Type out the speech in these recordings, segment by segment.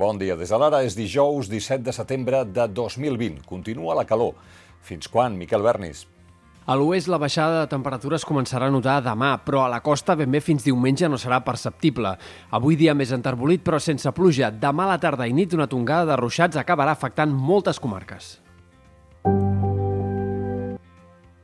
Bon dia. Des de l'ara és dijous 17 de setembre de 2020. Continua la calor. Fins quan, Miquel Bernis? A l'oest la baixada de temperatures començarà a notar demà, però a la costa ben bé fins diumenge no serà perceptible. Avui dia més enterbolit, però sense pluja. Demà a la tarda i nit una tongada de ruixats acabarà afectant moltes comarques.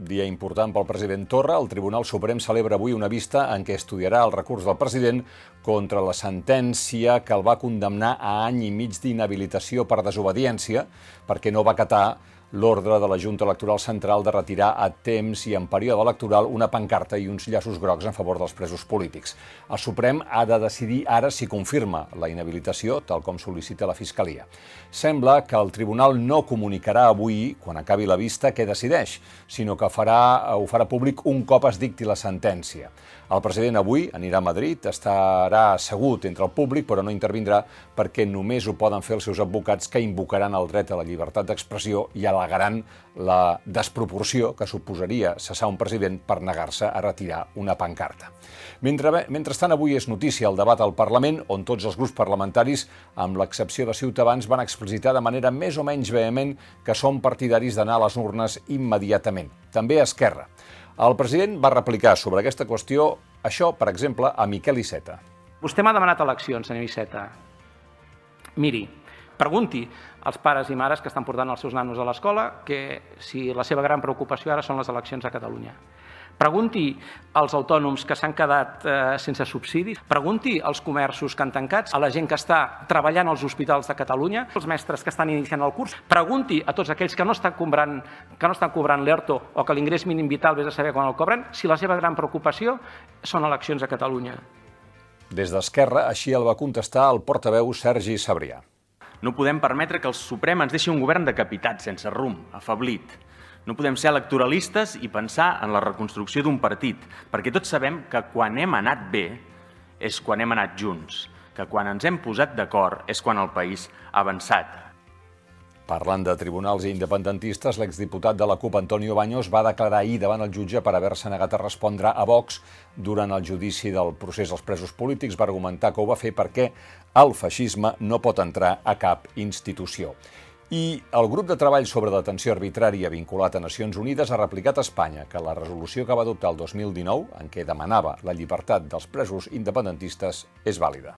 Dia important pel president Torra. El Tribunal Suprem celebra avui una vista en què estudiarà el recurs del president contra la sentència que el va condemnar a any i mig d'inhabilitació per desobediència perquè no va acatar l'ordre de la Junta Electoral Central de retirar a temps i en període electoral una pancarta i uns llaços grocs en favor dels presos polítics. El Suprem ha de decidir ara si confirma la inhabilitació, tal com sol·licita la Fiscalia. Sembla que el Tribunal no comunicarà avui, quan acabi la vista, què decideix, sinó que farà, ho farà públic un cop es dicti la sentència. El president avui anirà a Madrid, estarà assegut entre el públic, però no intervindrà perquè només ho poden fer els seus advocats que invocaran el dret a la llibertat d'expressió i al·legaran la desproporció que suposaria cessar un president per negar-se a retirar una pancarta. Mentre, mentrestant, avui és notícia el debat al Parlament, on tots els grups parlamentaris, amb l'excepció de Ciutadans, van explicitar de manera més o menys vehement que són partidaris d'anar a les urnes immediatament. També Esquerra. El president va replicar sobre aquesta qüestió això, per exemple, a Miquel Iceta. Vostè m'ha demanat eleccions, senyor Iceta. Miri, pregunti als pares i mares que estan portant els seus nanos a l'escola que si la seva gran preocupació ara són les eleccions a Catalunya. Pregunti als autònoms que s'han quedat eh, sense subsidis, pregunti als comerços que han tancat, a la gent que està treballant als hospitals de Catalunya, als mestres que estan iniciant el curs, pregunti a tots aquells que no estan cobrant, que no estan cobrant l'ERTO o que l'ingrés mínim vital vés a saber quan el cobren, si la seva gran preocupació són eleccions a Catalunya. Des d'Esquerra, així el va contestar el portaveu Sergi Sabrià. No podem permetre que el Suprem ens deixi un govern decapitat, sense rumb, afablit. No podem ser electoralistes i pensar en la reconstrucció d'un partit, perquè tots sabem que quan hem anat bé és quan hem anat junts, que quan ens hem posat d'acord és quan el país ha avançat. Parlant de tribunals i independentistes, l'exdiputat de la CUP, Antonio Baños, va declarar ahir davant el jutge per haver-se negat a respondre a Vox durant el judici del procés als presos polítics. Va argumentar que ho va fer perquè el feixisme no pot entrar a cap institució. I el grup de treball sobre detenció arbitrària vinculat a Nacions Unides ha replicat a Espanya que la resolució que va adoptar el 2019, en què demanava la llibertat dels presos independentistes, és vàlida.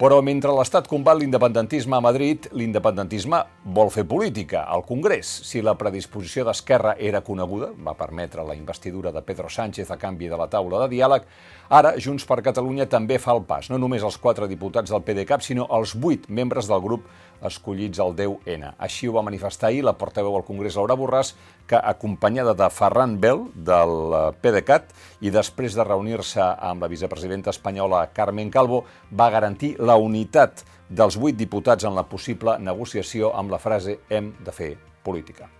Però mentre l'Estat combat l'independentisme a Madrid, l'independentisme vol fer política al Congrés. Si la predisposició d'Esquerra era coneguda, va permetre la investidura de Pedro Sánchez a canvi de la taula de diàleg, ara Junts per Catalunya també fa el pas, no només els quatre diputats del PDeCAT, sinó els vuit membres del grup escollits al 10N. Així ho va manifestar ahir la portaveu al Congrés, Laura Borràs, que, acompanyada de Ferran Bel, del PDeCAT, i després de reunir-se amb la vicepresidenta espanyola Carmen Calvo, va garantir la unitat dels vuit diputats en la possible negociació amb la frase «hem de fer política».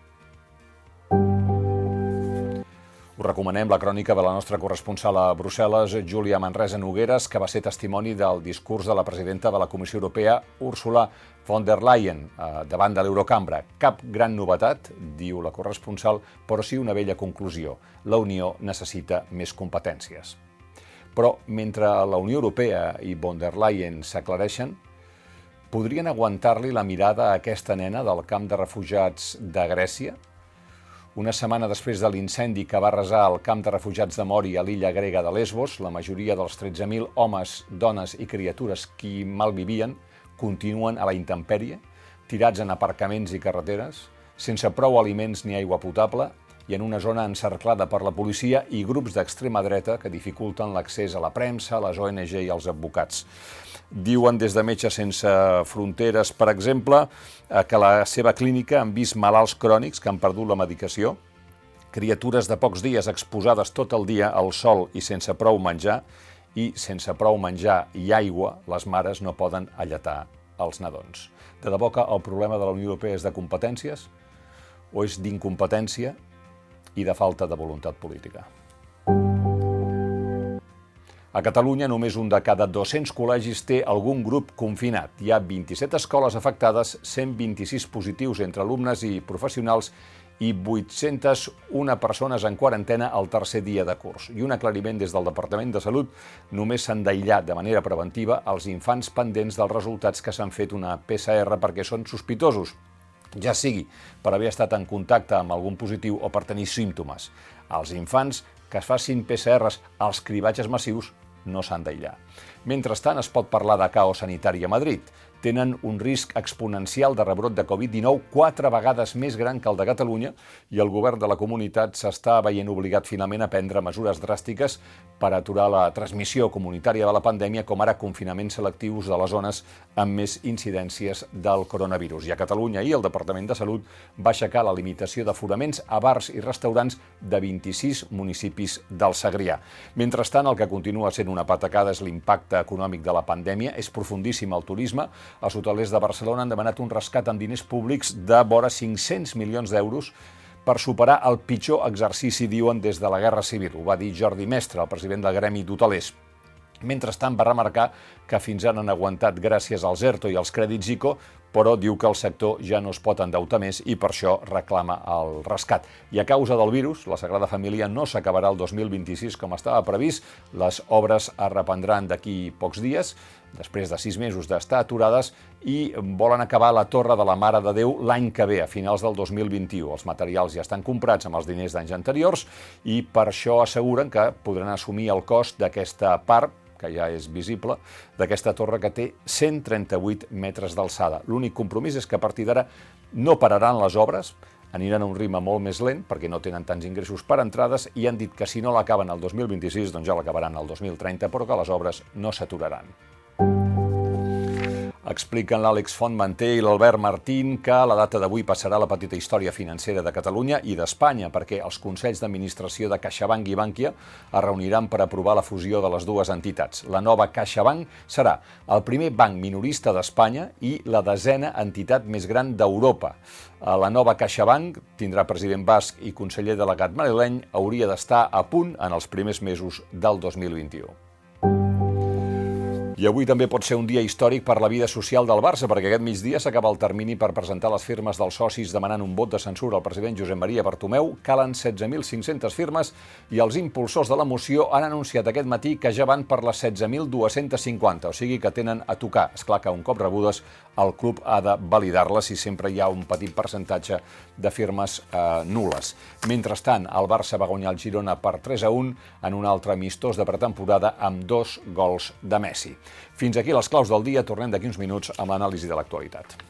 Us recomanem la crònica de la nostra corresponsal a Brussel·les, Júlia Manresa Nogueres, que va ser testimoni del discurs de la presidenta de la Comissió Europea, Úrsula von der Leyen, eh, davant de l'Eurocambra. Cap gran novetat, diu la corresponsal, però sí una vella conclusió. La Unió necessita més competències. Però mentre la Unió Europea i von der Leyen s'aclareixen, podrien aguantar-li la mirada a aquesta nena del camp de refugiats de Grècia, una setmana després de l'incendi que va resar el camp de refugiats de Mori a l'illa grega de Lesbos, la majoria dels 13.000 homes, dones i criatures qui malvivien continuen a la intempèrie, tirats en aparcaments i carreteres, sense prou aliments ni aigua potable i en una zona encerclada per la policia i grups d'extrema dreta que dificulten l'accés a la premsa, a les ONG i als advocats. Diuen des de Metges Sense Fronteres, per exemple, eh, que la seva clínica han vist malalts crònics que han perdut la medicació, criatures de pocs dies exposades tot el dia al sol i sense prou menjar, i sense prou menjar i aigua, les mares no poden alletar els nadons. De debò que el problema de la Unió Europea és de competències o és d'incompetència i de falta de voluntat política? A Catalunya, només un de cada 200 col·legis té algun grup confinat. Hi ha 27 escoles afectades, 126 positius entre alumnes i professionals i 801 persones en quarantena al tercer dia de curs. I un aclariment des del Departament de Salut, només s'han d'aïllar de manera preventiva els infants pendents dels resultats que s'han fet una PCR perquè són sospitosos ja sigui per haver estat en contacte amb algun positiu o per tenir símptomes. Els infants que es facin PCRs als cribatges massius no s'han d'aïllar. Mentrestant, es pot parlar de caos sanitari a Madrid tenen un risc exponencial de rebrot de Covid-19 quatre vegades més gran que el de Catalunya i el govern de la comunitat s'està veient obligat finalment a prendre mesures dràstiques per aturar la transmissió comunitària de la pandèmia, com ara confinaments selectius de les zones amb més incidències del coronavirus. I a Catalunya ahir el Departament de Salut va aixecar la limitació d'aforaments a bars i restaurants de 26 municipis del Segrià. Mentrestant, el que continua sent una patacada és l'impacte econòmic de la pandèmia, és profundíssim el turisme, els hotelers de Barcelona han demanat un rescat amb diners públics de vora 500 milions d'euros per superar el pitjor exercici, diuen, des de la Guerra Civil. Ho va dir Jordi Mestre, el president del Gremi d'Hotelers. Mentrestant, va remarcar que fins ara han aguantat gràcies als ERTO i als crèdits ICO, però diu que el sector ja no es pot endeutar més i per això reclama el rescat. I a causa del virus, la Sagrada Família no s'acabarà el 2026 com estava previst. Les obres es reprendran d'aquí pocs dies, després de sis mesos d'estar aturades, i volen acabar la Torre de la Mare de Déu l'any que ve, a finals del 2021. Els materials ja estan comprats amb els diners d'anys anteriors i per això asseguren que podran assumir el cost d'aquesta part que ja és visible, d'aquesta torre que té 138 metres d'alçada. L'únic compromís és que a partir d'ara no pararan les obres, aniran a un ritme molt més lent perquè no tenen tants ingressos per entrades i han dit que si no l'acaben el 2026 doncs ja l'acabaran el 2030 però que les obres no s'aturaran. Expliquen l'Àlex Fontmanté i l'Albert Martín que la data d'avui passarà la petita història financera de Catalunya i d'Espanya perquè els Consells d'Administració de CaixaBank i Bànquia es reuniran per aprovar la fusió de les dues entitats. La nova CaixaBank serà el primer banc minorista d'Espanya i la desena entitat més gran d'Europa. La nova CaixaBank tindrà president basc i conseller delegat madrileny, hauria d'estar a punt en els primers mesos del 2021. I avui també pot ser un dia històric per la vida social del Barça, perquè aquest migdia s'acaba el termini per presentar les firmes dels socis demanant un vot de censura al president Josep Maria Bartomeu. Calen 16.500 firmes i els impulsors de la moció han anunciat aquest matí que ja van per les 16.250, o sigui que tenen a tocar. És clar que un cop rebudes el club ha de validar-les i sempre hi ha un petit percentatge de firmes eh, nules. Mentrestant, el Barça va guanyar el Girona per 3 a 1 en un altre amistós de pretemporada amb dos gols de Messi. Fins aquí les claus del dia. Tornem d'aquí uns minuts amb l'anàlisi de l'actualitat.